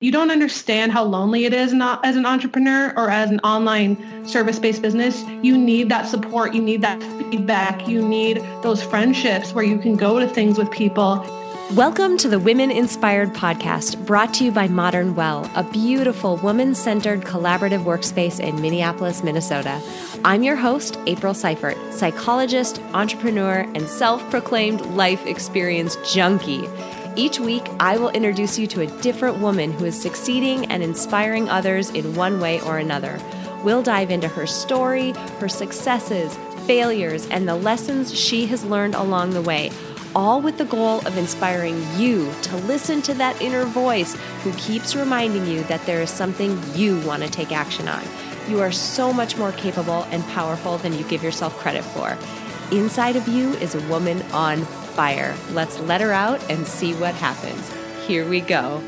You don't understand how lonely it is not as an entrepreneur or as an online service-based business. You need that support, you need that feedback, you need those friendships where you can go to things with people. Welcome to the Women Inspired podcast, brought to you by Modern Well, a beautiful woman centered collaborative workspace in Minneapolis, Minnesota. I'm your host, April Seifert, psychologist, entrepreneur, and self proclaimed life experience junkie. Each week, I will introduce you to a different woman who is succeeding and inspiring others in one way or another. We'll dive into her story, her successes, failures, and the lessons she has learned along the way, all with the goal of inspiring you to listen to that inner voice who keeps reminding you that there is something you want to take action on. You are so much more capable and powerful than you give yourself credit for. Inside of you is a woman on fire. Let's let her out and see what happens. Here we go.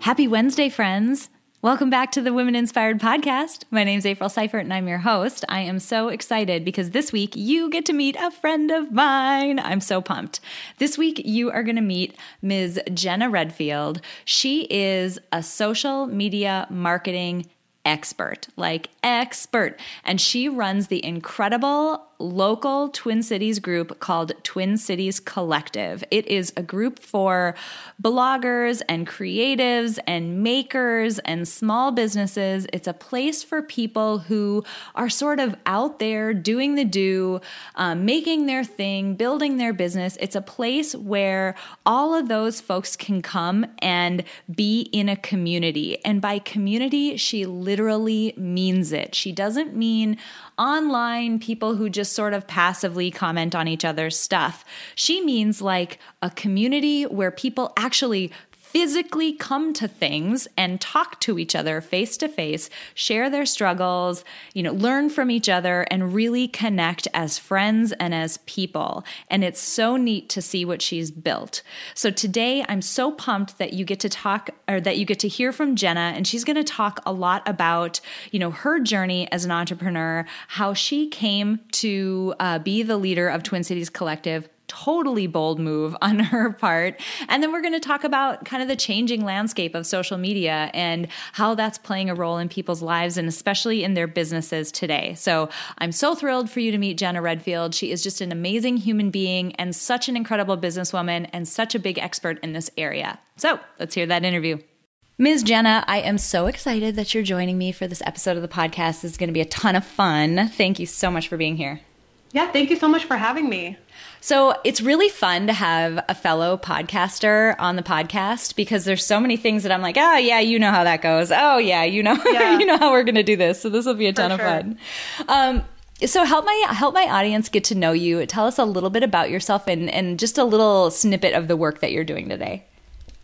Happy Wednesday, friends. Welcome back to the Women Inspired Podcast. My name is April Seifert and I'm your host. I am so excited because this week you get to meet a friend of mine. I'm so pumped. This week you are going to meet Ms. Jenna Redfield. She is a social media marketing expert, like expert. And she runs the incredible local Twin Cities group called Twin Cities Collective. It is a group for bloggers and creatives and makers and small businesses. It's a place for people who are sort of out there doing the do, um, making their thing, building their business. It's a place where all of those folks can come and be in a community. And by community, she literally means it. She doesn't mean online people who just sort of passively comment on each other's stuff. She means like a community where people actually physically come to things and talk to each other face to face, share their struggles, you know, learn from each other and really connect as friends and as people. And it's so neat to see what she's built. So today I'm so pumped that you get to talk or that you get to hear from Jenna and she's going to talk a lot about, you know, her journey as an entrepreneur, how she came to uh, be the leader of Twin Cities Collective totally bold move on her part. And then we're going to talk about kind of the changing landscape of social media and how that's playing a role in people's lives and especially in their businesses today. So I'm so thrilled for you to meet Jenna Redfield. She is just an amazing human being and such an incredible businesswoman and such a big expert in this area. So let's hear that interview. Ms. Jenna, I am so excited that you're joining me for this episode of the podcast. It's going to be a ton of fun. Thank you so much for being here. Yeah, thank you so much for having me. So it's really fun to have a fellow podcaster on the podcast because there's so many things that I'm like, oh yeah, you know how that goes. Oh yeah, you know, yeah. you know how we're going to do this. So this will be a ton For of sure. fun. Um, so help my help my audience get to know you. Tell us a little bit about yourself and and just a little snippet of the work that you're doing today.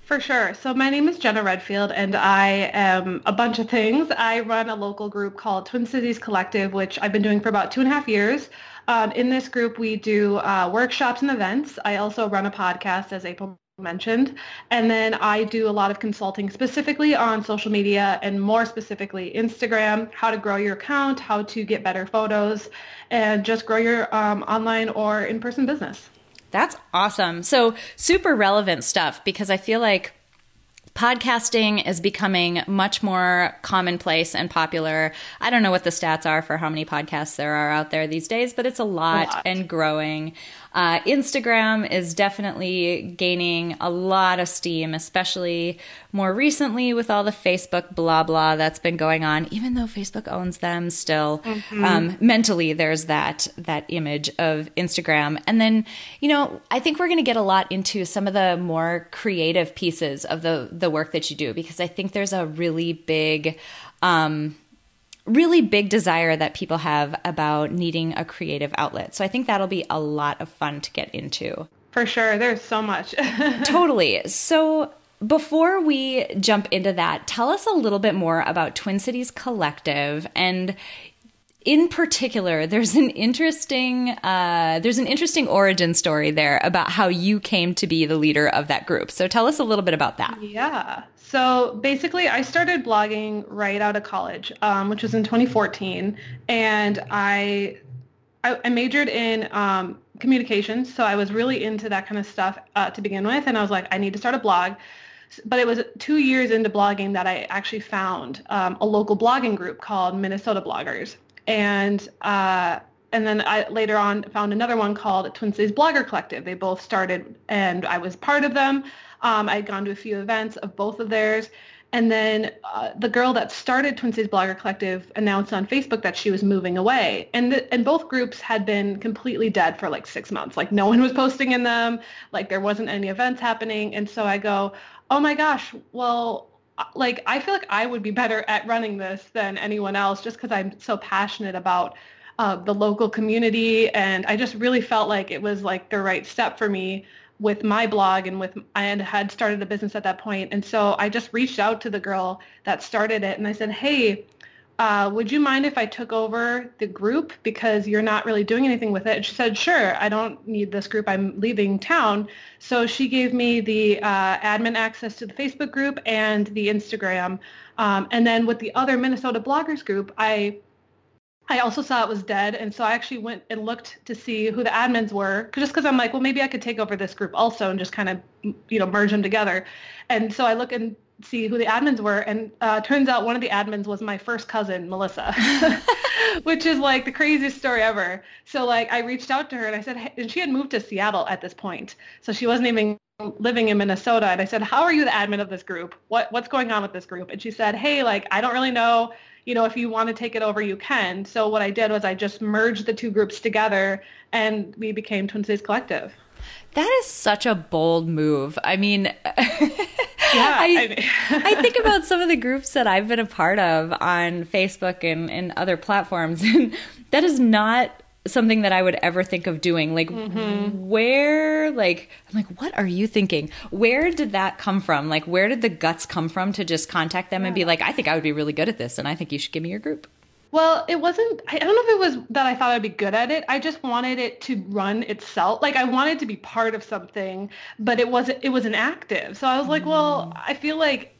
For sure. So my name is Jenna Redfield, and I am a bunch of things. I run a local group called Twin Cities Collective, which I've been doing for about two and a half years. Um, in this group, we do uh, workshops and events. I also run a podcast, as April mentioned. And then I do a lot of consulting specifically on social media and more specifically Instagram, how to grow your account, how to get better photos, and just grow your um, online or in-person business. That's awesome. So super relevant stuff because I feel like podcasting is becoming much more commonplace and popular. I don't know what the stats are for how many podcasts there are out there these days, but it's a lot, a lot. and growing. Uh, Instagram is definitely gaining a lot of steam, especially more recently with all the Facebook blah blah that's been going on. Even though Facebook owns them, still mm-hmm. um, mentally there's that that image of Instagram. And then you know I think we're going to get a lot into some of the more creative pieces of the the work that you do because I think there's a really big um, really big desire that people have about needing a creative outlet. So I think that'll be a lot of fun to get into. For sure. There's so much. totally. So before we jump into that, tell us a little bit more about Twin Cities Collective and in particular, there's an interesting uh, there's an interesting origin story there about how you came to be the leader of that group. So tell us a little bit about that. Yeah. So basically, I started blogging right out of college, um, which was in 2014, and I I, I majored in um, communications, so I was really into that kind of stuff uh, to begin with, and I was like, I need to start a blog. But it was two years into blogging that I actually found um, a local blogging group called Minnesota Bloggers, and uh, and then I later on found another one called Twin Cities Blogger Collective. They both started, and I was part of them. Um, I'd gone to a few events of both of theirs. And then uh, the girl that started Twin Cities Blogger Collective announced on Facebook that she was moving away. And, and both groups had been completely dead for like six months. Like no one was posting in them. Like there wasn't any events happening. And so I go, oh my gosh, well, like I feel like I would be better at running this than anyone else just because I'm so passionate about uh, the local community. And I just really felt like it was like the right step for me with my blog and with I had started a business at that. And so I just reached out to the girl that started it and I said, hey, uh, would you mind if I took over the group because you're not really doing anything with it? And she said, sure, I don't need this group. I'm leaving town. So she gave me the uh, admin access to the Facebook group and the Instagram. Um, and then with the other Minnesota bloggers group, I I also saw it was dead, and so I actually went and looked to see who the admins were, just because I'm like, well, maybe I could take over this group also and just kind of, you know, merge them together. And so I look and see who the admins were, and uh, turns out one of the admins was my first cousin, Melissa, which is like the craziest story ever. So like I reached out to her and I said, hey, and she had moved to Seattle at this point, so she wasn't even living in Minnesota. And I said, how are you the admin of this group? What what's going on with this group? And she said, hey, like I don't really know you know, if you want to take it over, you can. So what I did was I just merged the two groups together and we became Twin Cities Collective. That is such a bold move. I mean, yeah, I, I, think about some of the groups that I've been a part of on Facebook and, and other platforms, and that is not something that I would ever think of doing. Like, mm-hmm. where, like, I'm like, what are you thinking? Where did that come from? Like, where did the guts come from to just contact them yeah. and be like, I think I would be really good at this, and I think you should give me your group? Well, it wasn't, I don't know if it was that I thought I'd be good at it. I just wanted it to run itself. Like I wanted to be part of something, but it wasn't, it was inactive. So I was like, mm. well, I feel like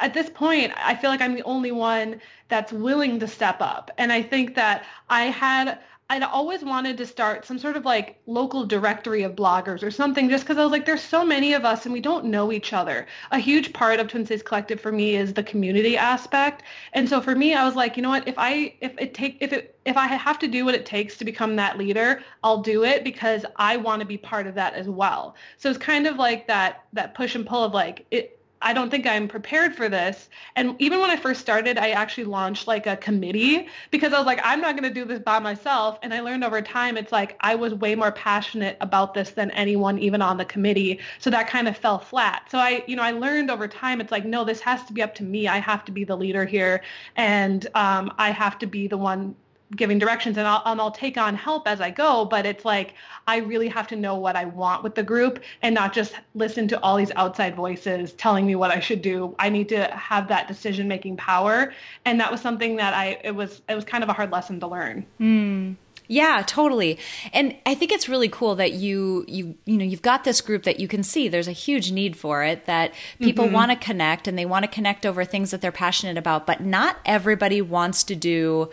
at this point, I feel like I'm the only one that's willing to step up. And I think that I had, I'd always wanted to start some sort of like local directory of bloggers or something just because I was like, there's so many of us and we don't know each other. A huge part of Twin Cities Collective for me is the community aspect. And so for me, I was like, you know what, if I if it take if it if I have to do what it takes to become that leader, I'll do it because I want to be part of that as well. So it's kind of like that that push and pull of like it I don't think I'm prepared for this. And even when I first started, I actually launched like a committee because I was like, I'm not going to do this by myself. And I learned over time, it's like I was way more passionate about this than anyone even on the committee. So that kind of fell flat. So I, you know, I learned over time, it's like, no, this has to be up to me. I have to be the leader here. And um, I have to be the one giving directions and I'll, and I'll take on help as I go, but it's like I really have to know what I want with the group and not just listen to all these outside voices telling me what I should do. I need to have that decision making power. And that was something that I it was it was kind of a hard lesson to learn. Mm. Yeah, totally. And I think it's really cool that you you you know, you've got this group that you can see there's a huge need for it that people mm-hmm. want to connect and they want to connect over things that they're passionate about, but not everybody wants to do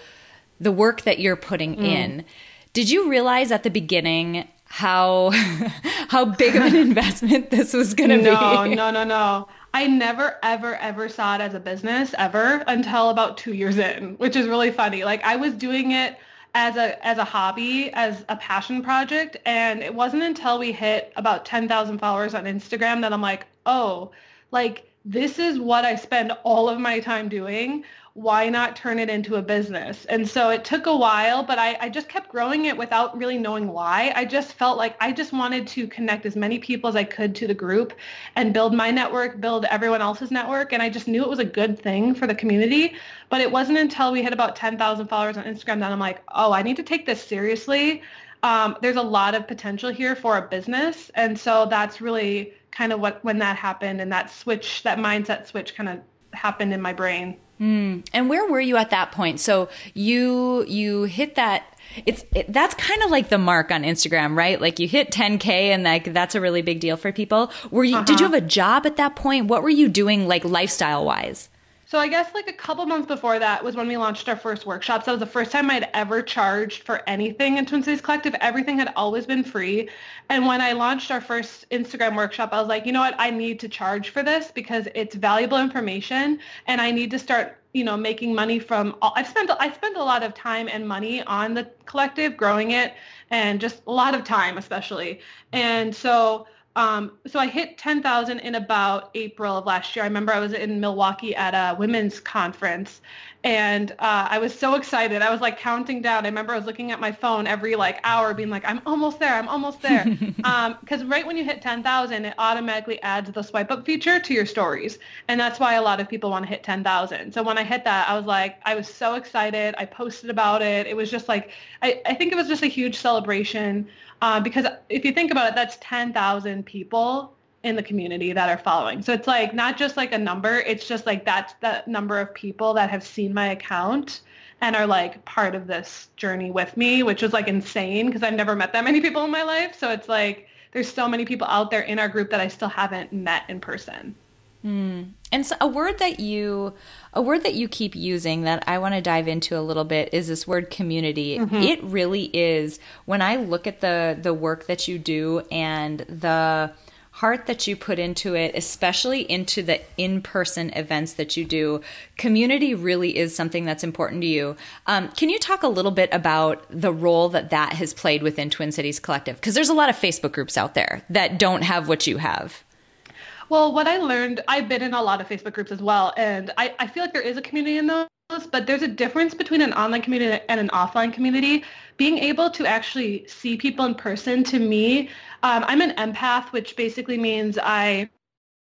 the work that you're putting mm. in. Did you realize at the beginning how how big of an investment this was going to no, be? No, no, no, no. I never, ever, ever saw it as a business ever until about two years in, which is really funny. Like I was doing it as a as a hobby, as a passion project, and it wasn't until we hit about ten thousand followers on Instagram that I'm like, oh, like this is what I spend all of my time doing why not turn it into a business? And so it took a while, but I, I, just kept growing it without really knowing why. I just felt like I just wanted to connect as many people as I could to the group and build my network, build everyone else's network. And I just knew it was a good thing for the community. But it wasn't until we hit about 10,000 followers on Instagram that I'm like, oh, I need to take this seriously. Um, there's a lot of potential here for a business. And so that's really kind of what when that happened and that switch, that mindset switch kind of happened in my brain. Mm. And where were you at that point? So you you hit that it's it, that's kind of like the mark on Instagram, right? Like you hit 10k and like that's a really big deal for people. Were you uh-huh. did you uh-huh. have a job at that point? What were you doing like lifestyle wise? So I guess like a couple months before that was when we launched our first workshops. That was the first time I'd ever charged for anything in Twin Cities Collective. Everything had always been free. And when I launched our first Instagram workshop, I was like, you know what? I need to charge for this because it's valuable information and I need to start you know making money from all, I've spent I spent a lot of time and money on the collective growing it and just a lot of time especially and so um, so I hit 10,000 in about April of last year. I remember I was in Milwaukee at a women's conference and uh, I was so excited. I was like counting down. I remember I was looking at my phone every like hour being like, I'm almost there. I'm almost there. Because um, right when you hit 10,000, it automatically adds the swipe up feature to your stories. And that's why a lot of people want to hit 10,000. So when I hit that, I was like, I was so excited. I posted about it. It was just like, I, I think it was just a huge celebration. Uh, because if you think about it, that's 10,000 people in the community that are following. So it's like not just like a number, it's just like that's the number of people that have seen my account and are like part of this journey with me, which is like insane because I've never met that many people in my life. So it's like there's so many people out there in our group that I still haven't met in person. Mm. And so a word that you a word that you keep using that I want to dive into a little bit is this word community. Mm-hmm. It really is when I look at the the work that you do and the heart that you put into it, especially into the in-person events that you do, community really is something that's important to you. Um, can you talk a little bit about the role that that has played within Twin Cities Collective? Because there's a lot of Facebook groups out there that don't have what you have. Well, what I learned, I've been in a lot of Facebook groups as well, and I, I feel like there is a community in those, but there's a difference between an online community and an offline community. Being able to actually see people in person, to me, um, I'm an empath, which basically means I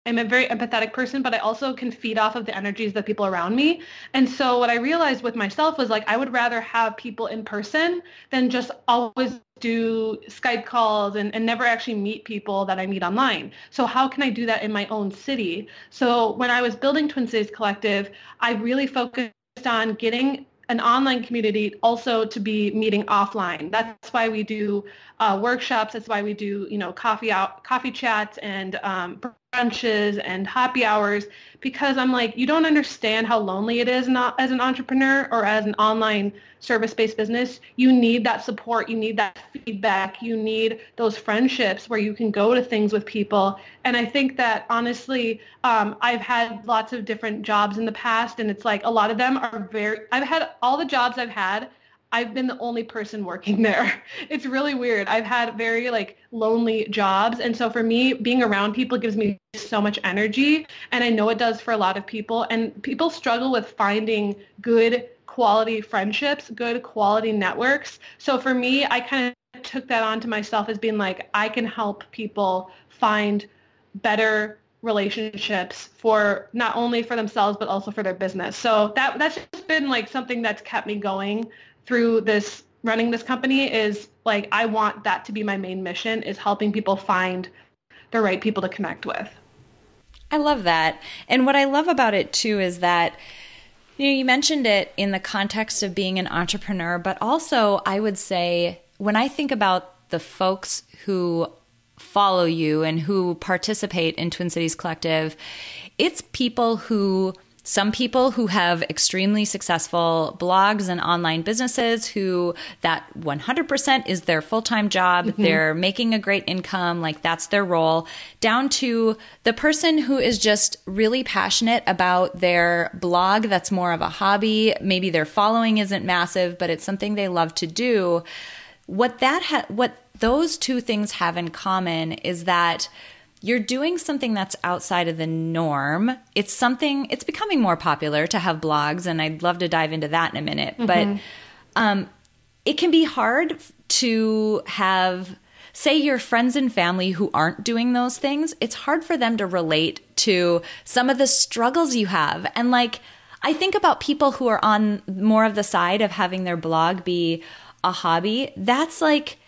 I'm a very empathetic person, but I also can feed off of the energies that people around me. And so what I realized with myself was like I would rather have people in person than just always do Skype calls and, and never actually meet people that I meet online. So how can I do that in my own city? So when I was building Twin Cities Collective, I really focused on getting an online community also to be meeting offline. That's why we do uh, workshops. That's why we do, you know, coffee out, coffee chats and um, brunches and happy hours because I'm like, you don't understand how lonely it is not as an entrepreneur or as an online service-based business. You need that support. You need that feedback. You need those friendships where you can go to things with people. And I think that honestly, um, I've had lots of different jobs in the past, and it's like a lot of them are very. I've had all the jobs I've had I've been the only person working there. It's really weird. I've had very like lonely jobs. And so for me, being around people gives me so much energy. And I know it does for a lot of people. And people struggle with finding good quality friendships, good quality networks. So for me, I kind of took that onto myself as being like, I can help people find better relationships for not only for themselves but also for their business. So that that's just been like something that's kept me going through this running this company is like I want that to be my main mission is helping people find the right people to connect with. I love that. And what I love about it too is that you know you mentioned it in the context of being an entrepreneur, but also I would say when I think about the folks who follow you and who participate in Twin Cities Collective, it's people who some people who have extremely successful blogs and online businesses who that 100% is their full-time job mm-hmm. they're making a great income like that's their role down to the person who is just really passionate about their blog that's more of a hobby maybe their following isn't massive but it's something they love to do what that ha- what those two things have in common is that you're doing something that's outside of the norm. It's something, it's becoming more popular to have blogs, and I'd love to dive into that in a minute. Mm-hmm. But um, it can be hard to have, say, your friends and family who aren't doing those things, it's hard for them to relate to some of the struggles you have. And like, I think about people who are on more of the side of having their blog be a hobby. That's like,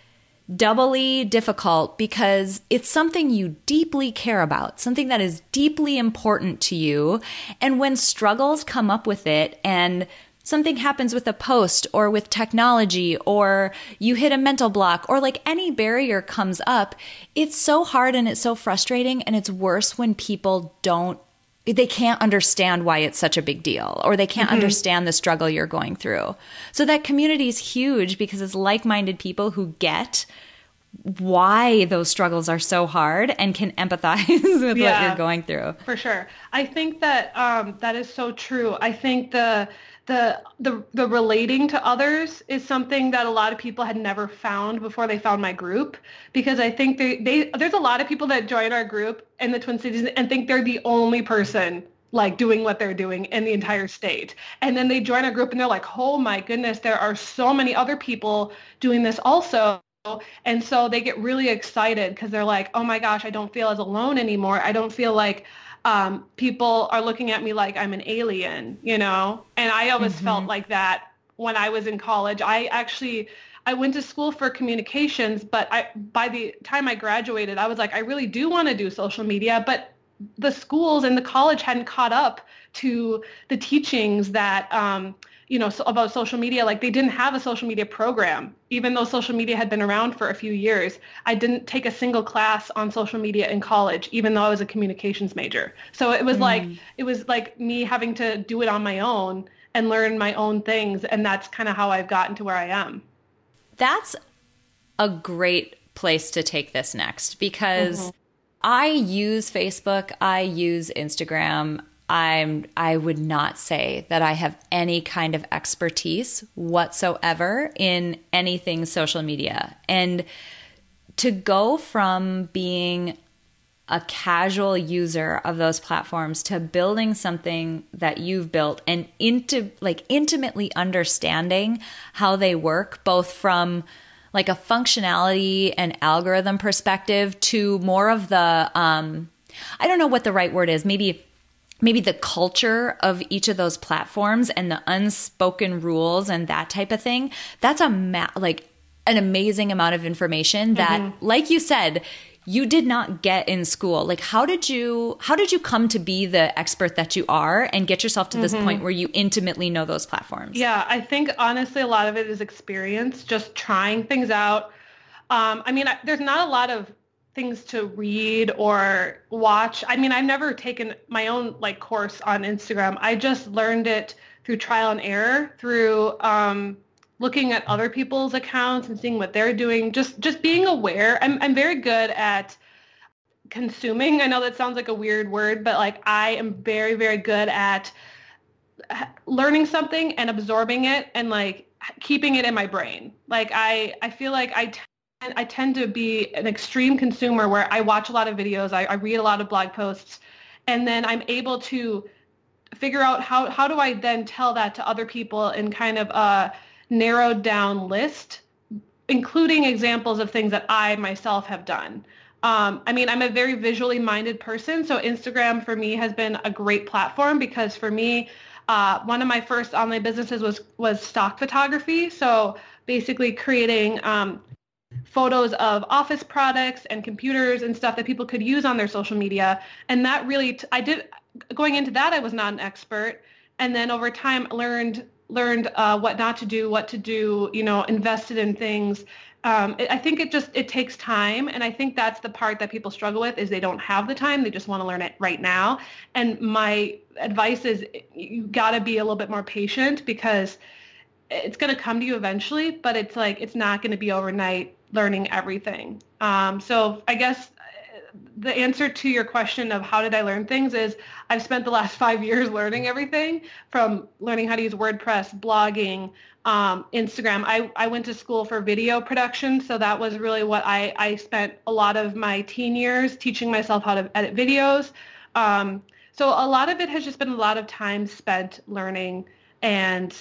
doubly difficult because it's something you deeply care about, something that is deeply important to you. And when struggles come up with it and something happens with a post or with technology or you hit a mental block or like any barrier comes up, it's so hard and it's so frustrating and it's worse when people don't they can't understand why it's such a big deal or they can't mm-hmm. understand the struggle you're going through. So that community is huge because it's like-minded people who get why those struggles are so hard and can empathize with yeah, what you're going through. For sure. I think that um, that is so true. I think the the the the relating to others is something that a lot of people had never found before they found my group because I think they, they there's a lot of people that join our group in the Twin Cities and think they're the only person like doing what they're doing in the entire state. And then they join our group and they're like, "Oh my goodness, there are so many other people doing this also." And so they get really excited because they're like, "Oh my gosh, I don't feel as alone anymore. I don't feel like um, people are looking at me like I'm an alien, you know? And I always mm-hmm. felt like that when I was in college. I actually I went to school for communications, but I by the time I graduated, I was like, I really do want to do social media, but the schools and the college hadn't caught up to the teachings that um, you know, so about social media, like they didn't have a social media program, even though social media had been around for a few years. I didn't take a single class on social media in college, even though I was a communications major. So it was mm. like, it was like me having to do it on my own and learn my own things. And that's kind of how I've gotten to where I am. That's a great place to take this next because mm-hmm. I use Facebook, I use Instagram. I'm I would not say that I have any kind of expertise whatsoever in anything social media. And to go from being a casual user of those platforms to building something that you've built and into like intimately understanding how they work both from like a functionality and algorithm perspective to more of the um I don't know what the right word is maybe maybe the culture of each of those platforms and the unspoken rules and that type of thing that's a ma- like an amazing amount of information that mm-hmm. like you said you did not get in school like how did you how did you come to be the expert that you are and get yourself to this mm-hmm. point where you intimately know those platforms yeah i think honestly a lot of it is experience just trying things out um, i mean I, there's not a lot of things to read or watch. I mean, I've never taken my own like course on Instagram. I just learned it through trial and error, through um, looking at other people's accounts and seeing what they're doing. Just just being aware. I'm I'm very good at consuming. I know that sounds like a weird word, but like I am very very good at learning something and absorbing it and like keeping it in my brain. Like I I feel like I I tend to be an extreme consumer where I watch a lot of videos, I, I read a lot of blog posts, and then I'm able to figure out how how do I then tell that to other people in kind of a narrowed down list, including examples of things that I myself have done. Um, I mean, I'm a very visually minded person, so Instagram for me has been a great platform because for me, uh, one of my first online businesses was was stock photography. So basically creating um, photos of office products and computers and stuff that people could use on their social media. And that really, I did, going into that, I was not an expert. And then over time learned, learned uh, what not to do, what to do, you know, invested in things. Um, it, I think it just, it takes time. And I think that's the part that people struggle with is they don't have the time. They just want to learn it right now. And my advice is you got to be a little bit more patient because it's going to come to you eventually, but it's like, it's not going to be overnight learning everything. Um, so I guess uh, the answer to your question of how did I learn things is I've spent the last five years learning everything from learning how to use WordPress, blogging, um, Instagram. I, I went to school for video production, so that was really what I, I spent a lot of my teen years teaching myself how to edit videos. Um, so a lot of it has just been a lot of time spent learning and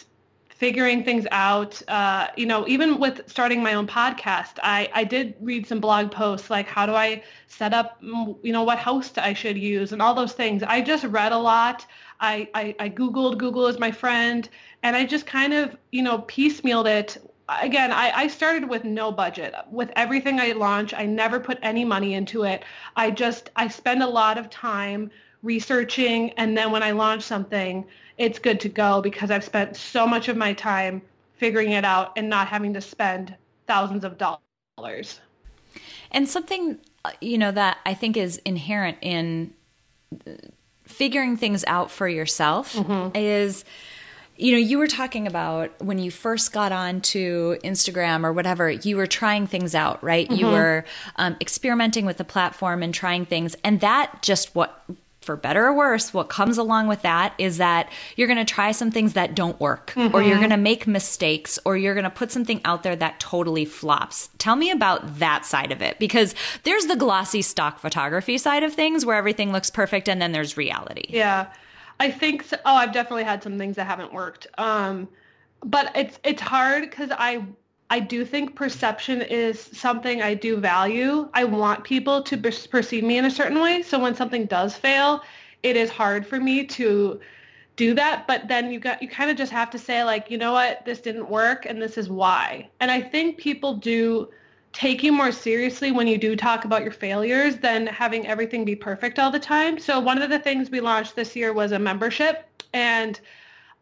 figuring things out. Uh, you know, even with starting my own podcast, I, I did read some blog posts like how do I set up, mm, you know, what host I should use and all those things. I just read a lot. I, I, I Googled, Google is my friend, and I just kind of, you know, piecemealed it. Again, I, I started with no budget. With everything I launch, I never put any money into it. I just, I spend a lot of time researching, and then when I launch something, it's good to go because I've spent so much of my time figuring it out and not having to spend thousands of dollars. And something, you know, that I think is inherent in figuring things out for yourself mm-hmm. is you know, you were talking about when you first got onto Instagram or whatever, you were trying things out, right? Mm-hmm. You were um, experimenting with the platform and trying things. And that just what, for better or worse, what comes along with that is that you're going to try some things that don't work, mm-hmm. or you're going to make mistakes, or you're going to put something out there that totally flops. Tell me about that side of it, because there's the glossy stock photography side of things where everything looks perfect, and then there's reality. Yeah. I think so. Oh, I've definitely had some things that haven't worked. Um, but it's it's hard because I I do think perception is something I do value. I want people to perceive me in a certain way. So when something does fail, it is hard for me to do that. But then you got you kind of just have to say like, you know what, this didn't work, and this is why. And I think people do take you more seriously when you do talk about your failures than having everything be perfect all the time. So one of the things we launched this year was a membership and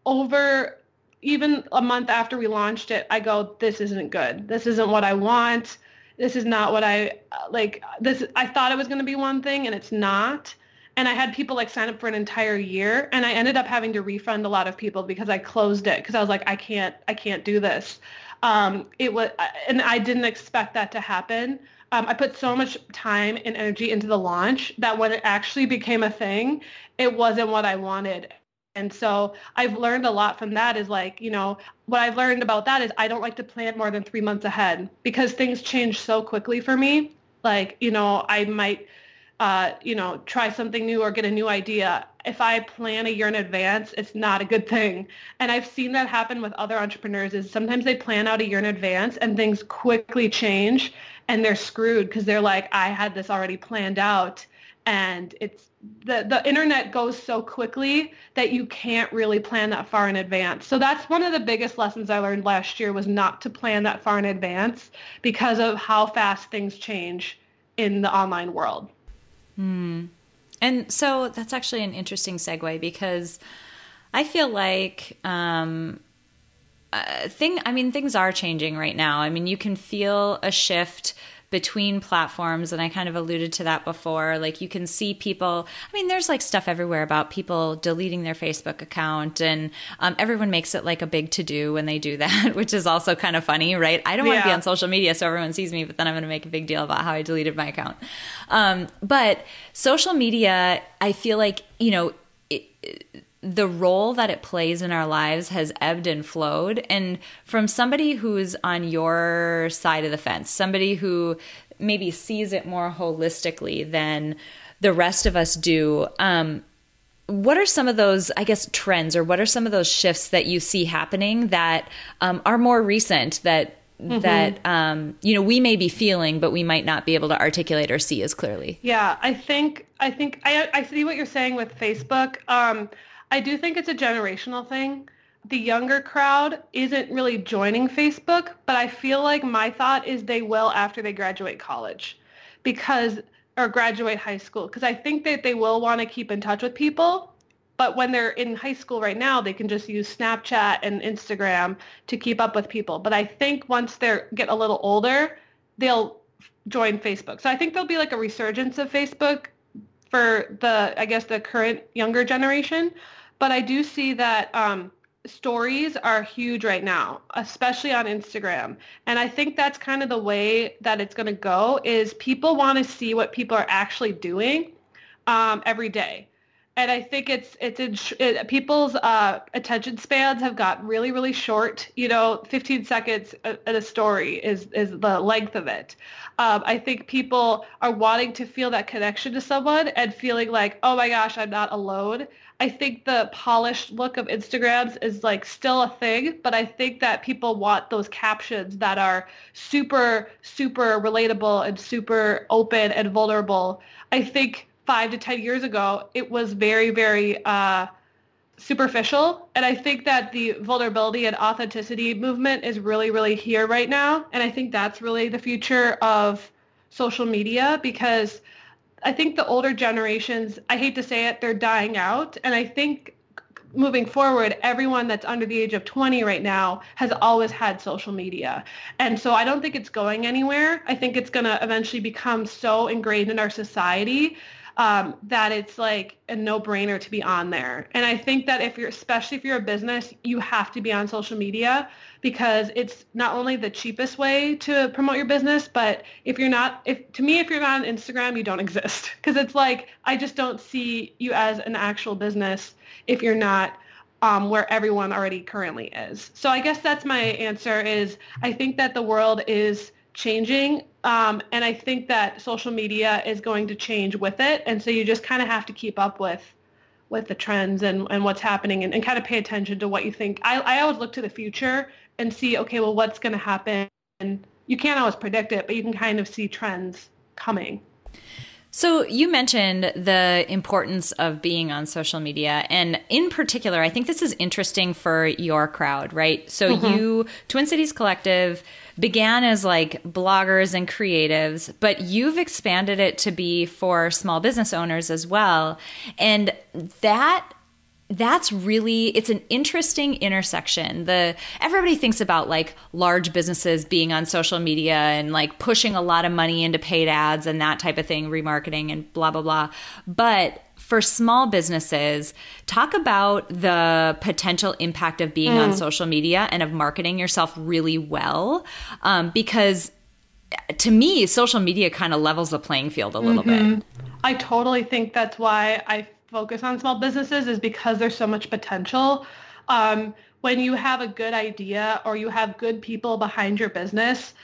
over even a month after we launched it, I go, this isn't good. This isn't what I want. This is not what I like this I thought it was going to be one thing and it's not. And I had people like sign up for an entire year and I ended up having to refund a lot of people because I closed it because I was like I can't I can't do this. Um, it was, and I didn't expect that to happen. Um, I put so much time and energy into the launch that when it actually became a thing, it wasn't what I wanted. And so I've learned a lot from that is like, you know, what I've learned about that is I don't like to plan more than three months ahead because things change so quickly for me. Like, you know, I might, uh, you know, try something new or get a new idea if I plan a year in advance, it's not a good thing. And I've seen that happen with other entrepreneurs is sometimes they plan out a year in advance and things quickly change and they're screwed because they're like, I had this already planned out. And it's the, the internet goes so quickly that you can't really plan that far in advance. So that's one of the biggest lessons I learned last year was not to plan that far in advance because of how fast things change in the online world. Hmm. And so that's actually an interesting segue because I feel like um, uh, thing. I mean, things are changing right now. I mean, you can feel a shift between platforms and I kind of alluded to that before. Like you can see people I mean there's like stuff everywhere about people deleting their Facebook account and um, everyone makes it like a big to do when they do that which is also kind of funny right? I don't want to be on social media so everyone sees me but then I'm going to make a big deal about how I deleted my account. Um, but social media I feel like you know it, the role that it plays in our lives has ebbed and flowed. And from somebody who's on your side of the fence, somebody who maybe sees it more holistically than the rest of us do, um, what are some of those, I guess, trends or what are some of those shifts that you see happening that um, are more recent that Mm-hmm. that um, you know we may be feeling but we might not be able to articulate or see as clearly yeah i think i think i, I see what you're saying with facebook um, I do think it's a generational thing. The younger crowd isn't really joining Facebook, but I feel like my thought is they will after they graduate college because or graduate high school because I think that they will want to keep in touch with people. But when they're in high school right now, they can just use Snapchat and Instagram to keep up with people. But I think once they get a little older, they'll join Facebook. So I think there'll be like a resurgence of Facebook for the, I guess, the current younger generation. But I do see that um, stories are huge right now, especially on Instagram. And I think that's kind of the way that it's going to go is people want to see what people are actually doing um, every day. And I think it's it's it, people's uh, attention spans have got really really short. You know, 15 seconds in a story is is the length of it. Um, I think people are wanting to feel that connection to someone and feeling like, oh my gosh, I'm not alone. I think the polished look of Instagrams is like still a thing, but I think that people want those captions that are super, super relatable and super open and vulnerable. I think five to 10 years ago, it was very, very uh, superficial. And I think that the vulnerability and authenticity movement is really, really here right now. And I think that's really the future of social media because – I think the older generations, I hate to say it, they're dying out. And I think moving forward, everyone that's under the age of 20 right now has always had social media. And so I don't think it's going anywhere. I think it's going to eventually become so ingrained in our society um, that it's like a no-brainer to be on there. And I think that if you're, especially if you're a business, you have to be on social media because it's not only the cheapest way to promote your business, but if you're not, if to me, if you're not on Instagram, you don't exist because it's like I just don't see you as an actual business if you're not um, where everyone already currently is. So I guess that's my answer. Is I think that the world is changing. Um, and I think that social media is going to change with it. And so you just kind of have to keep up with with the trends and, and what's happening and, and kind of pay attention to what you think. I, I always look to the future and see, okay, well, what's going to happen? And you can't always predict it, but you can kind of see trends coming. So, you mentioned the importance of being on social media. And in particular, I think this is interesting for your crowd, right? So, mm-hmm. you, Twin Cities Collective, began as like bloggers and creatives, but you've expanded it to be for small business owners as well. And that that's really it's an interesting intersection the everybody thinks about like large businesses being on social media and like pushing a lot of money into paid ads and that type of thing remarketing and blah blah blah but for small businesses talk about the potential impact of being mm. on social media and of marketing yourself really well um, because to me social media kind of levels the playing field a little mm-hmm. bit i totally think that's why i focus on small businesses is because there's so much potential. Um, when you have a good idea or you have good people behind your business,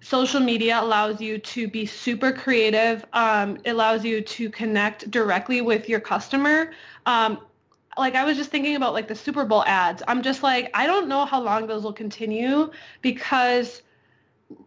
social media allows you to be super creative. Um, it allows you to connect directly with your customer. Um, like I was just thinking about like the Super Bowl ads. I'm just like, I don't know how long those will continue because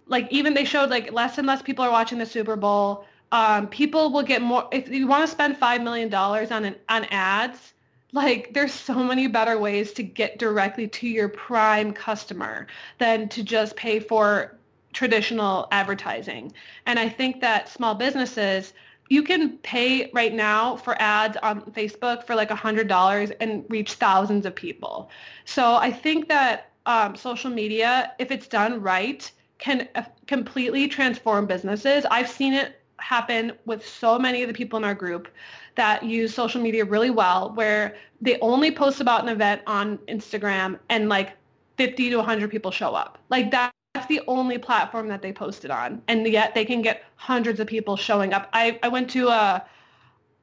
like even they showed like less and less people are watching the Super Bowl um, people will get more if you want to spend five million dollars on an on ads like there's so many better ways to get directly to your prime customer than to just pay for traditional advertising. And i think that small businesses you can pay right now for ads on facebook for like a hundred dollars and reach thousands of people. So i think that um, social media if it's done right can uh, completely transform businesses. I've seen it happen with so many of the people in our group that use social media really well where they only post about an event on Instagram and like 50 to 100 people show up. Like that that's the only platform that they posted on and yet they can get hundreds of people showing up i, I went to a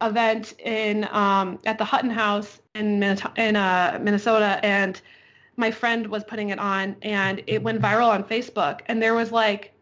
event in um, at the hutton house in, Minnesota, in uh, minnesota and my friend was putting it on and it went viral on facebook and there was like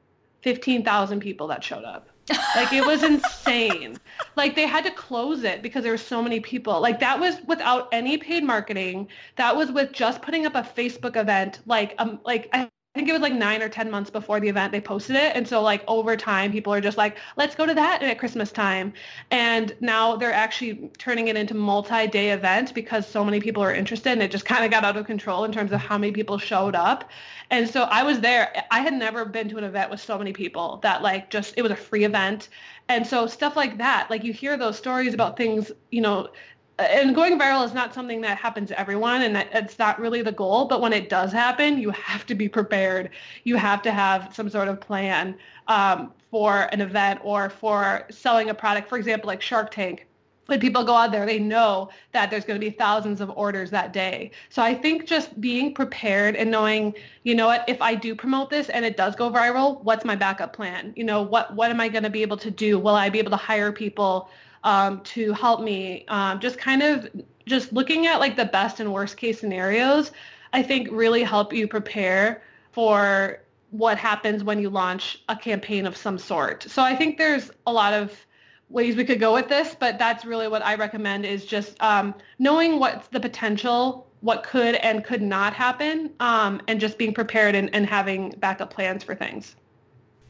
15000 people that showed up like it was insane. like they had to close it because there were so many people. Like that was without any paid marketing. That was with just putting up a Facebook event. Like um like I think it was like nine or ten months before the event they posted it and so like over time people are just like let's go to that at christmas time and now they're actually turning it into multi-day event because so many people are interested and it just kind of got out of control in terms of how many people showed up and so I was there. I had never been to an event with so many people that like just it was a free event. And so stuff like that, like you hear those stories about things, you know, and going viral is not something that happens to everyone and that it's not really the goal but when it does happen you have to be prepared you have to have some sort of plan um, for an event or for selling a product for example like shark tank when people go out there, they know that there's going to be thousands of orders that day. So I think just being prepared and knowing, you know what, if I do promote this and it does go viral, what's my backup plan? You know, what what am I going to be able to do? Will I be able to hire people um, to help me? Um, just kind of just looking at like the best and worst case scenarios, I think really help you prepare for what happens when you launch a campaign of some sort. So I think there's a lot of ways we could go with this, but that's really what I recommend is just um, knowing what's the potential, what could and could not happen, um, and just being prepared and, and having backup plans for things.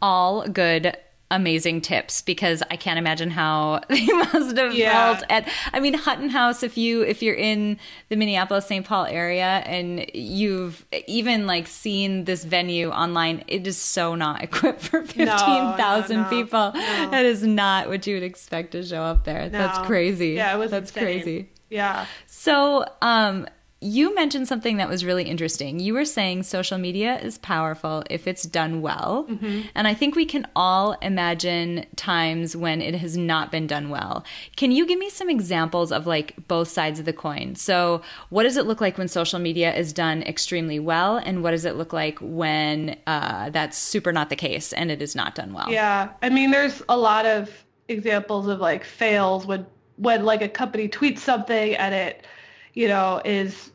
All good amazing tips because I can't imagine how they must have yeah. felt at I mean Hutton House if you if you're in the Minneapolis St. Paul area and you've even like seen this venue online it is so not equipped for 15,000 no, no, people no. that is not what you would expect to show up there that's crazy yeah it was that's insane. crazy yeah so um you mentioned something that was really interesting. You were saying social media is powerful if it's done well. Mm-hmm. And I think we can all imagine times when it has not been done well. Can you give me some examples of like both sides of the coin? So, what does it look like when social media is done extremely well? And what does it look like when uh, that's super not the case and it is not done well? Yeah. I mean, there's a lot of examples of like fails when when like a company tweets something and it you know, is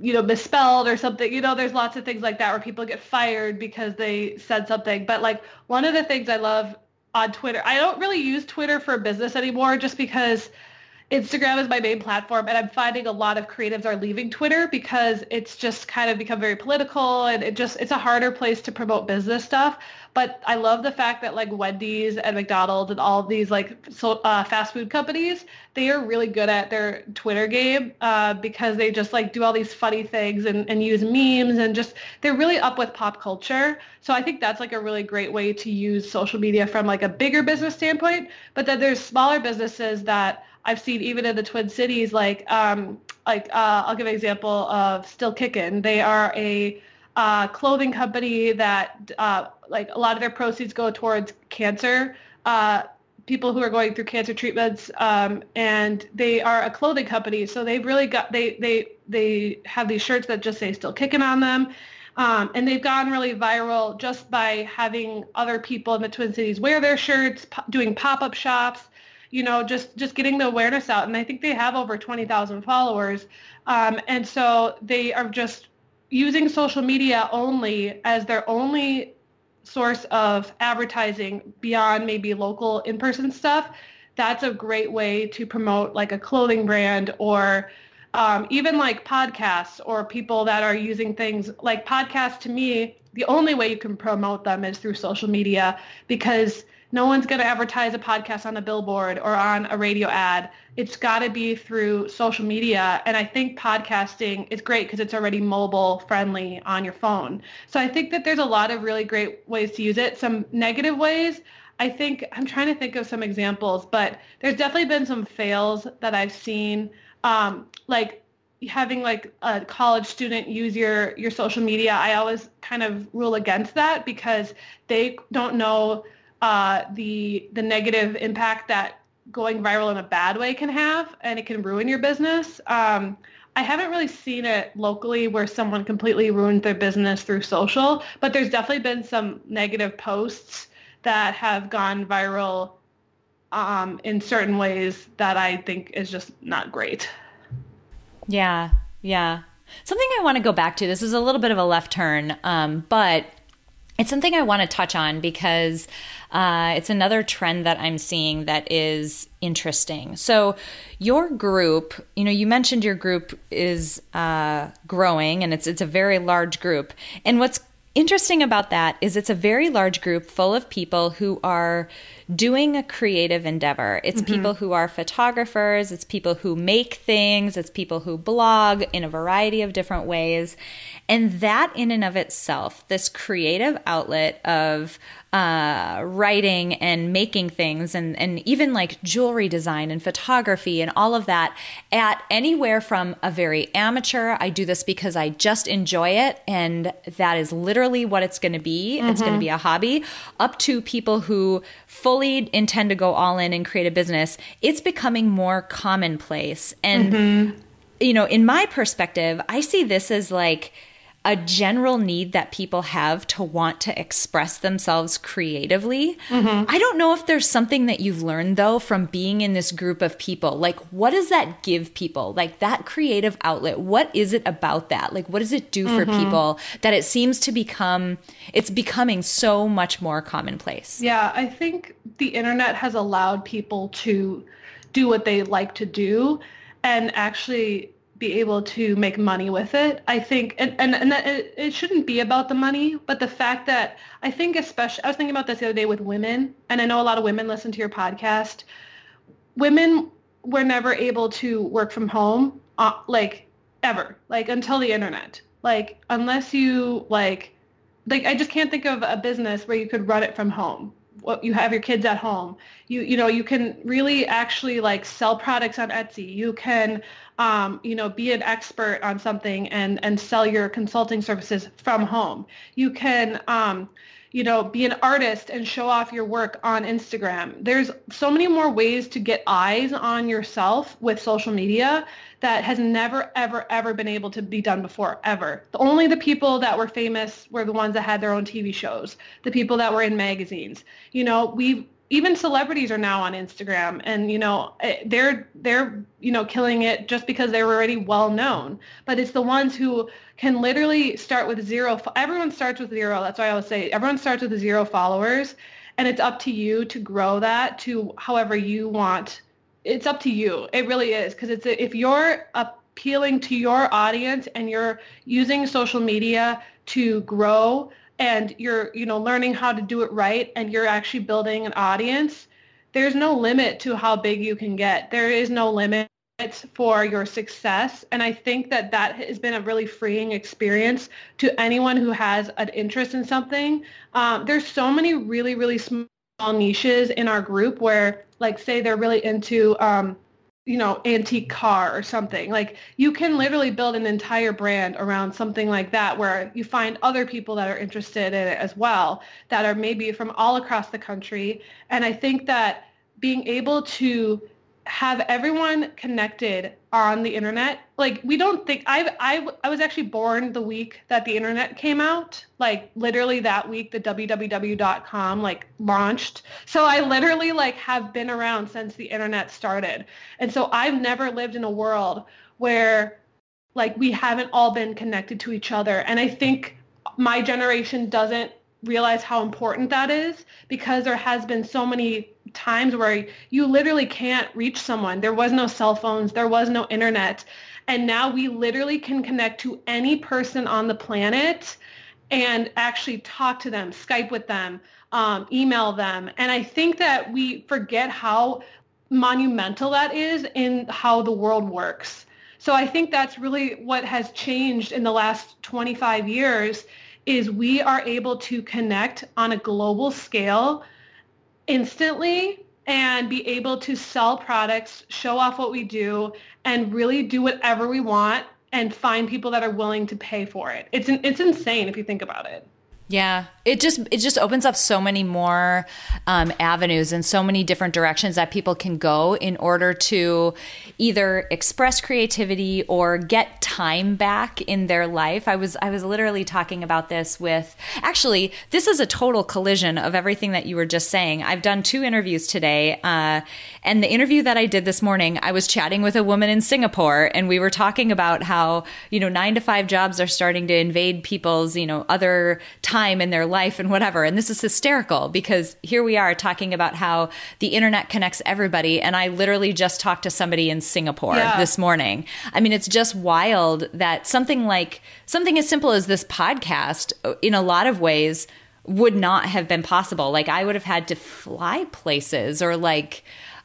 you know misspelled or something you know there's lots of things like that where people get fired because they said something. But like one of the things i love on twitter i don't really use twitter for business anymore just because instagram is my main platform and i'm finding a lot of creatives are leaving twitter because it's just kind of become very political and it just it's a harder place to promote business stuff but I love the fact that like Wendy's and McDonald's and all these like so, uh, fast food companies, they are really good at their Twitter game uh, because they just like do all these funny things and, and use memes and just they're really up with pop culture. So I think that's like a really great way to use social media from like a bigger business standpoint. But then there's smaller businesses that I've seen even in the Twin Cities, like um, like uh, I'll give an example of Still Kickin'. They are a uh, clothing company that uh, like a lot of their proceeds go towards cancer uh, people who are going through cancer treatments um, and they are a clothing company. So they've really got they they they have these shirts that just say still kicking on them um, and they've gone really viral just by having other people in the twin cities wear their shirts po- doing pop-up shops you know just just getting the awareness out. And i think they have over 20000 followers um, and so they are just using social media only as their only source of advertising beyond maybe local in-person stuff, that's a great way to promote like a clothing brand or um, even like podcasts or people that are using things like podcasts to me, the only way you can promote them is through social media because no one's going to advertise a podcast on a billboard or on a radio ad. It's got to be through social media. And I think podcasting is great because it's already mobile friendly on your phone. So I think that there's a lot of really great ways to use it. Some negative ways. I think I'm trying to think of some examples, but there's definitely been some fails that I've seen. Um, like having like a college student use your your social media, I always kind of rule against that because they don't know uh, the the negative impact that going viral in a bad way can have, and it can ruin your business. Um, I haven't really seen it locally where someone completely ruined their business through social, but there's definitely been some negative posts that have gone viral um, in certain ways that I think is just not great. Yeah, yeah. Something I want to go back to. This is a little bit of a left turn, um, but it's something I want to touch on because uh, it's another trend that I'm seeing that is interesting. So, your group, you know, you mentioned your group is uh, growing, and it's it's a very large group. And what's interesting about that is it's a very large group full of people who are doing a creative endeavor. It's mm-hmm. people who are photographers, it's people who make things, it's people who blog in a variety of different ways. And that, in and of itself, this creative outlet of uh, writing and making things and, and even like jewelry design and photography and all of that at anywhere from a very amateur, I do this because I just enjoy it and that is literally what it's going to be. Mm-hmm. It's going to be a hobby, up to people who fully intend to go all in and create a business. It's becoming more commonplace. And, mm-hmm. you know, in my perspective, I see this as like, a general need that people have to want to express themselves creatively. Mm-hmm. I don't know if there's something that you've learned though from being in this group of people. Like, what does that give people? Like, that creative outlet, what is it about that? Like, what does it do for mm-hmm. people that it seems to become, it's becoming so much more commonplace? Yeah, I think the internet has allowed people to do what they like to do and actually be able to make money with it. I think, and, and, and it, it shouldn't be about the money, but the fact that I think especially, I was thinking about this the other day with women, and I know a lot of women listen to your podcast. Women were never able to work from home, uh, like ever, like until the internet. Like unless you like, like I just can't think of a business where you could run it from home What you have your kids at home. You you know you can really actually like sell products on Etsy. You can um, you know be an expert on something and and sell your consulting services from home. You can um, you know, be an artist and show off your work on Instagram. There's so many more ways to get eyes on yourself with social media that has never, ever, ever been able to be done before, ever. The, only the people that were famous were the ones that had their own TV shows, the people that were in magazines. You know, we even celebrities are now on Instagram and you know eh, they're they're you know killing it just because they're already well known but it's the ones who can literally start with zero everyone starts with zero that's why I always say everyone starts with zero followers and it's up to you to grow that to however you want it's up to you. It really is because it's if you're appealing to your audience and you're using social media to grow and you're you know learning how to do it right and you're actually building an audience, there's no limit to how big you can get. There is no limit for your success and i think that that has been a really freeing experience to anyone who has an interest in something um, there's so many really really small niches in our group where like say they're really into um, you know antique car or something. Like you can literally build an entire brand around something like that where you find other people that are interested in it as well that are maybe from all across the country. And i think that being able to have everyone connected on the internet. Like we don't think I I I was actually born the week that the internet came out. Like literally that week the www.com like launched. So I literally like have been around since the internet started. And so I've never lived in a world where like we haven't all been connected to each other. And I think my generation doesn't realize how important that is because there has been so many times where you literally can't reach someone. There was no cell phones, there was no internet. And now we literally can connect to any person on the planet and actually talk to them, Skype with them, um, email them. And I think that we forget how monumental that is in how the world works. So I think that's really what has changed in the last 25 years is we are able to connect on a global scale instantly and be able to sell products, show off what we do, and really do whatever we want and find people that are willing to pay for it. It's it's insane if you think about it. Yeah, it just it just opens up so many more um, avenues and so many different directions that people can go in order to either express creativity or get time back in their life. I was I was literally talking about this with actually this is a total collision of everything that you were just saying. I've done two interviews today, uh, and the interview that I did this morning, I was chatting with a woman in Singapore, and we were talking about how you know nine to five jobs are starting to invade people's you know other time time in their life and whatever. And this is hysterical because here we are talking about how the internet connects everybody. And I literally just talked to somebody in Singapore yeah. this morning. I mean, it's just wild that something like something as simple as this podcast, uh, in a lot of ways, would not have been possible. Like, I would have had to fly places or like,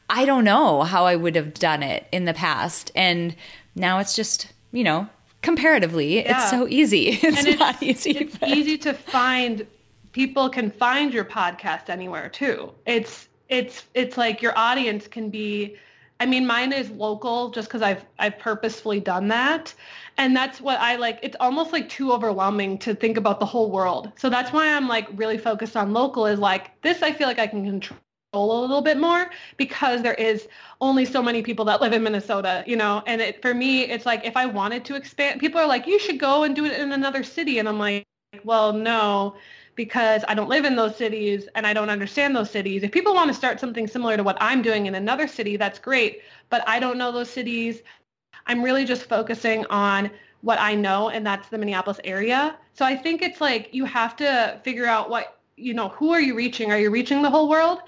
I don't know how I would have done it in the past. And now it's just, you know, comparatively yeah. it's so easy it's, and it's not easy it's but. easy to find people can find your podcast anywhere too it's it's it's like your audience can be i mean mine is local just because i've i've purposefully done that and that's what i like it's almost like too overwhelming to think about the whole world so that's why i'm like really focused on local is like this i feel like i can control a little bit more because there is only so many people that live in Minnesota, you know, and it, for me, it's like if I wanted to expand, people are like, you should go and do it in another city. And I'm like, well, no, because I don't live in those cities and I don't understand those cities. If people want to start something similar to what I'm doing in another city, that's great. But I don't know those cities. I'm really just focusing on what I know, and that's the Minneapolis area. So I think it's like you have to figure out what, you know, who are you reaching? Are you reaching the whole world?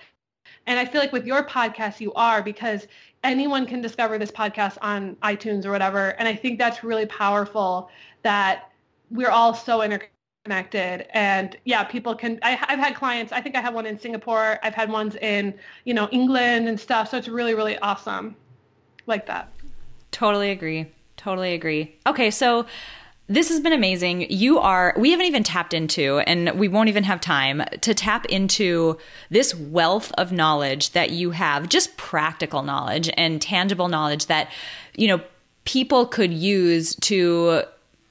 And I feel like with your podcast, you are because anyone can discover this podcast on iTunes or whatever. And I think that's really powerful that we're all so interconnected. And yeah, people can, I, have had clients, I think I have one in Singapore. I've had ones in, you know, England and stuff. So it's really, really awesome like that. Totally agree. Totally agree. Okay. So this has been amazing. You are, we haven't even tapped into, and we won't even have time to tap into this wealth of knowledge that you have, just practical knowledge and tangible knowledge that, you know, people could use to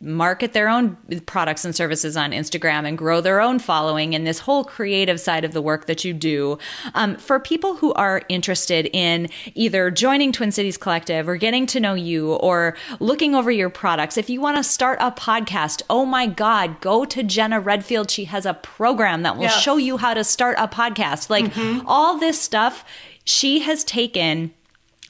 market their own products and services on Instagram and grow their own following and this whole creative side of the work that you do. Um, for people who are interested in either joining Twin Cities Collective or getting to know you or looking over your products, if you want to start a podcast, oh my God, go to Jenna Redfield. She has a program that will yeah. show you how to start a podcast. Like mm-hmm. all this stuff, she has taken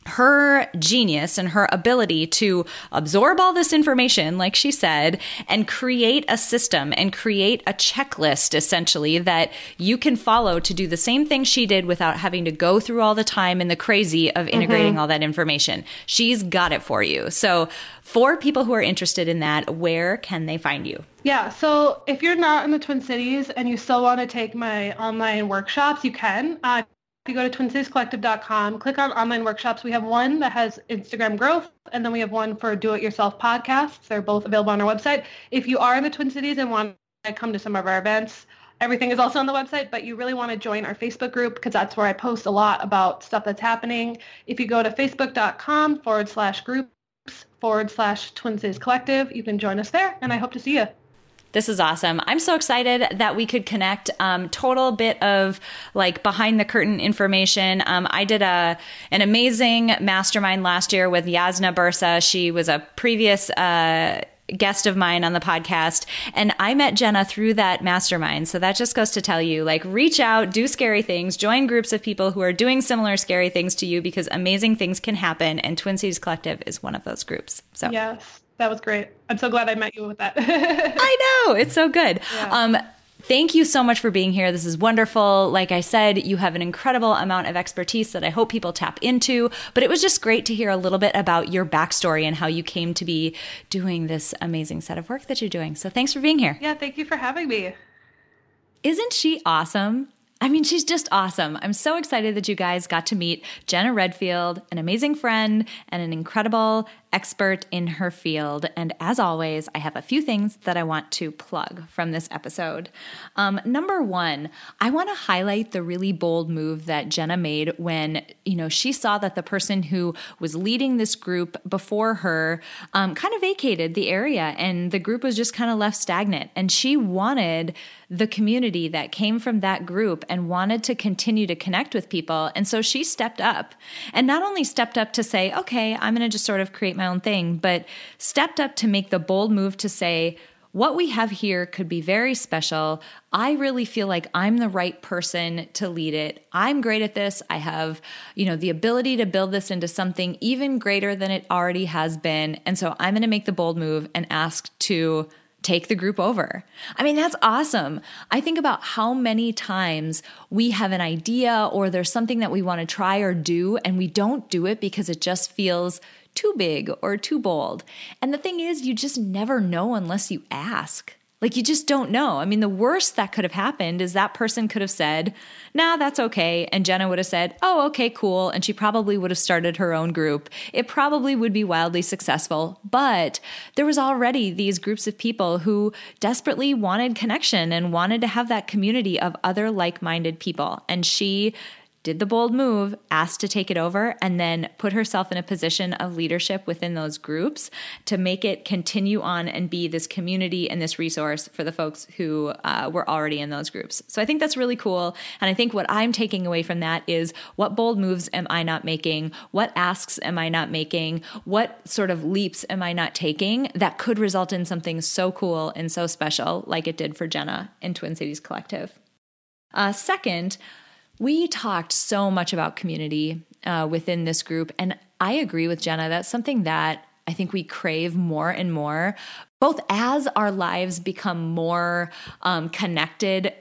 her genius and her ability to absorb all this information, like she said, and create a system and create a checklist essentially that you can follow to do the same thing she did without having to go through all the time and the crazy of integrating mm-hmm. all that information. She's got it for you. So, for people who are interested in that, where can they find you? Yeah, so if you're not in the Twin Cities and you still want to take my online workshops, you can. Uh, you go to twincitiescollective.com, click on online workshops. We have one that has Instagram growth, and then we have one for do-it-yourself podcasts. They're both available on our website. If you are in the Twin Cities and want to come to some of our events, everything is also on the website, but you really want to join our Facebook group because that's where I post a lot about stuff that's happening. If you go to facebook.com forward slash groups forward slash Twin Cities Collective, you can join us there, and I hope to see you. This is awesome. I'm so excited that we could connect. Um, total bit of like behind the curtain information. Um, I did a an amazing mastermind last year with Jasna Burza. She was a previous. Uh, guest of mine on the podcast and I met Jenna through that mastermind. So that just goes to tell you like reach out, do scary things, join groups of people who are doing similar scary things to you because amazing things can happen and Twin Cities Collective is one of those groups. So Yes. That was great. I'm so glad I met you with that. I know. It's so good. Yeah. Um, thank you so much for being here. This is wonderful. Like I said, you have an incredible amount of expertise that I hope people tap into. But it was just great to hear a little bit about your backstory and how you came to be doing this amazing set of work that you're doing. So thanks for being here. Yeah, thank you for having me. Isn't she awesome? I mean, she's just awesome. I'm so excited that you guys got to meet Jenna Redfield, an amazing friend and an incredible expert in her field. And as always, I have a few things that I want to plug from this episode. Um, number one, I want to highlight the really bold move that Jenna made when you know she saw that the person who was leading this group before her um, kind of vacated the area, and the group was just kind of left stagnant. And she wanted the community that came from that group and wanted to continue to connect with people. And so she stepped up and not only stepped up to say, okay, I'm going to just sort of create my own thing, but stepped up to make the bold move to say, what we have here could be very special. I really feel like I'm the right person to lead it. I'm great at this. I have, you know, the ability to build this into something even greater than it already has been. And so I'm going to make the bold move and ask to take the group over. I mean, that's awesome. I think about how many times we have an idea or there's something that we want to try or do, and we don't do it because it just feels too big or too bold. And the thing is, you just never know unless you ask. Like you just don't know. I mean, the worst that could have happened is that person could have said, nah, that's okay. And Jenna would have said, oh, okay, cool. And she probably would have started her own group. It probably would be wildly successful. But there was already these groups of people who desperately wanted connection and wanted to have that community of other like minded people. And she did the bold move, asked to take it over, and then put herself in a position of leadership within those groups to make it continue on and be this community and this resource for the folks who uh, were already in those groups. So I think that's really cool. And I think what I'm taking away from that is what bold moves am I not making? What asks am I not making? What sort of leaps am I not taking that could result in something so cool and so special like it did for Jenna in Twin Cities Collective? Uh, second, we talked so much about community uh, within this group, and I agree with Jenna. That's something that I think we crave more and more, both as our lives become more um, connected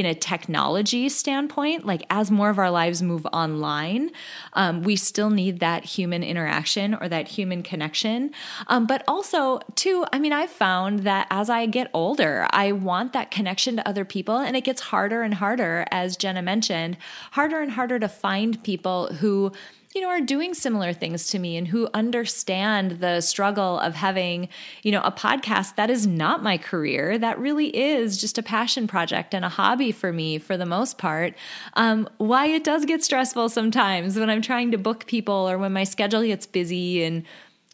in a technology standpoint, like as more of our lives move online, um, we still need that human interaction or that human connection. Um, but also, too, I mean, I've found that as I get older, I want that connection to other people, and it gets harder and harder, as Jenna mentioned, harder and harder to find people who you know, are doing similar things to me and who understand the struggle of having, you know, a podcast that is not my career. That really is just a passion project and a hobby for me for the most part. Um, why it does get stressful sometimes when I'm trying to book people or when my schedule gets busy and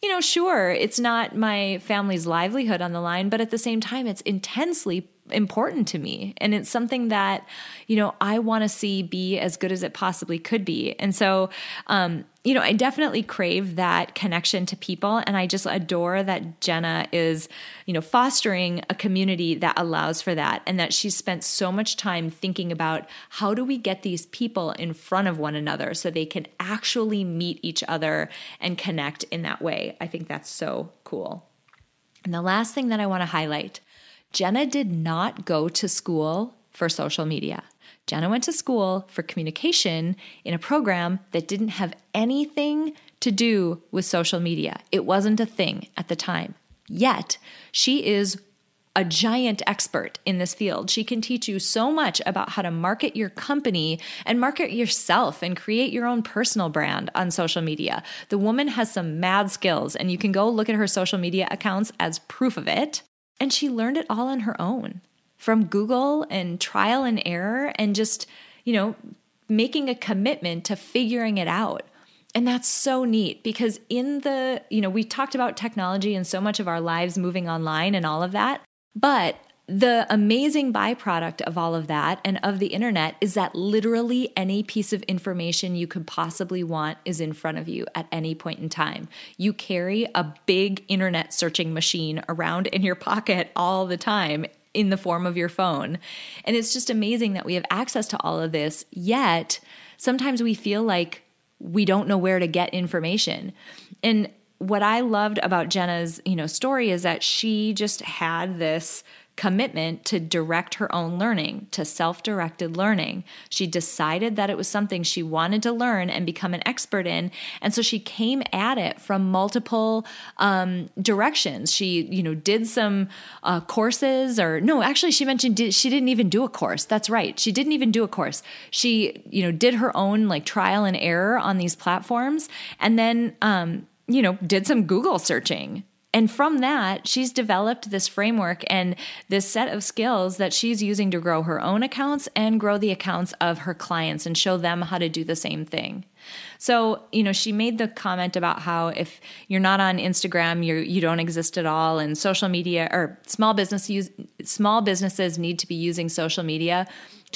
you know, sure, it's not my family's livelihood on the line, but at the same time, it's intensely important to me. And it's something that, you know, I want to see be as good as it possibly could be. And so, um, you know, I definitely crave that connection to people. And I just adore that Jenna is, you know, fostering a community that allows for that and that she's spent so much time thinking about how do we get these people in front of one another so they can actually meet each other and connect in that way. I think that's so cool. And the last thing that I want to highlight Jenna did not go to school for social media. Jenna went to school for communication in a program that didn't have anything to do with social media. It wasn't a thing at the time. Yet, she is a giant expert in this field. She can teach you so much about how to market your company and market yourself and create your own personal brand on social media. The woman has some mad skills, and you can go look at her social media accounts as proof of it. And she learned it all on her own from Google and trial and error and just, you know, making a commitment to figuring it out. And that's so neat because in the, you know, we talked about technology and so much of our lives moving online and all of that. But the amazing byproduct of all of that and of the internet is that literally any piece of information you could possibly want is in front of you at any point in time. You carry a big internet searching machine around in your pocket all the time in the form of your phone. And it's just amazing that we have access to all of this, yet sometimes we feel like we don't know where to get information. And what I loved about Jenna's, you know, story is that she just had this commitment to direct her own learning, to self directed learning. She decided that it was something she wanted to learn and become an expert in. And so she came at it from multiple um, directions. She, you know, did some uh, courses or no, actually, she mentioned did, she didn't even do a course. That's right. She didn't even do a course. She, you know, did her own like trial and error on these platforms and then, um, you know, did some Google searching and from that, she's developed this framework and this set of skills that she's using to grow her own accounts and grow the accounts of her clients and show them how to do the same thing. So, you know, she made the comment about how if you're not on Instagram, you you don't exist at all and social media or small business use small businesses need to be using social media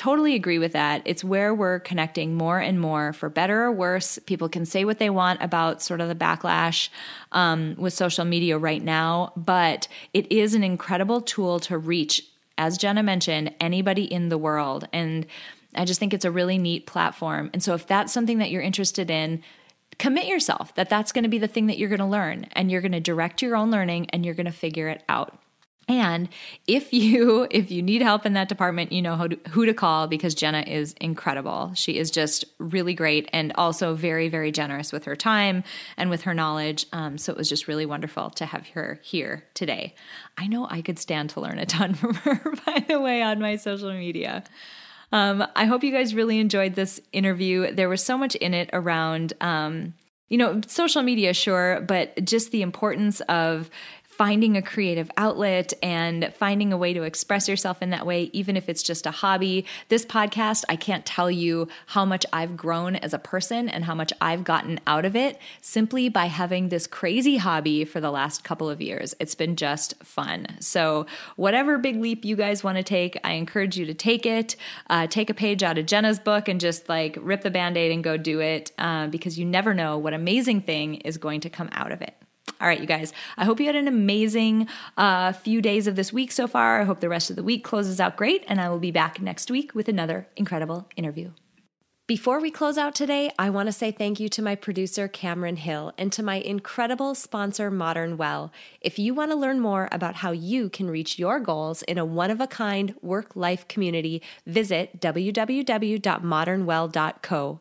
Totally agree with that. It's where we're connecting more and more for better or worse. People can say what they want about sort of the backlash um, with social media right now, but it is an incredible tool to reach, as Jenna mentioned, anybody in the world. And I just think it's a really neat platform. And so if that's something that you're interested in, commit yourself that that's going to be the thing that you're going to learn and you're going to direct your own learning and you're going to figure it out. And if you if you need help in that department, you know who to, who to call because Jenna is incredible. She is just really great and also very very generous with her time and with her knowledge. Um, so it was just really wonderful to have her here today. I know I could stand to learn a ton from her. By the way, on my social media. Um, I hope you guys really enjoyed this interview. There was so much in it around. Um, you know, social media, sure, but just the importance of finding a creative outlet and finding a way to express yourself in that way, even if it's just a hobby. This podcast, I can't tell you how much I've grown as a person and how much I've gotten out of it simply by having this crazy hobby for the last couple of years. It's been just fun. So, whatever big leap you guys want to take, I encourage you to take it. Uh, take a page out of Jenna's book and just like rip the band aid and go do it uh, because you never know what amazing thing is going to come out of it. All right, you guys, I hope you had an amazing uh, few days of this week so far. I hope the rest of the week closes out great, and I will be back next week with another incredible interview. Before we close out today, I want to say thank you to my producer, Cameron Hill, and to my incredible sponsor, Modern Well. If you want to learn more about how you can reach your goals in a one of a kind work life community, visit www.modernwell.co.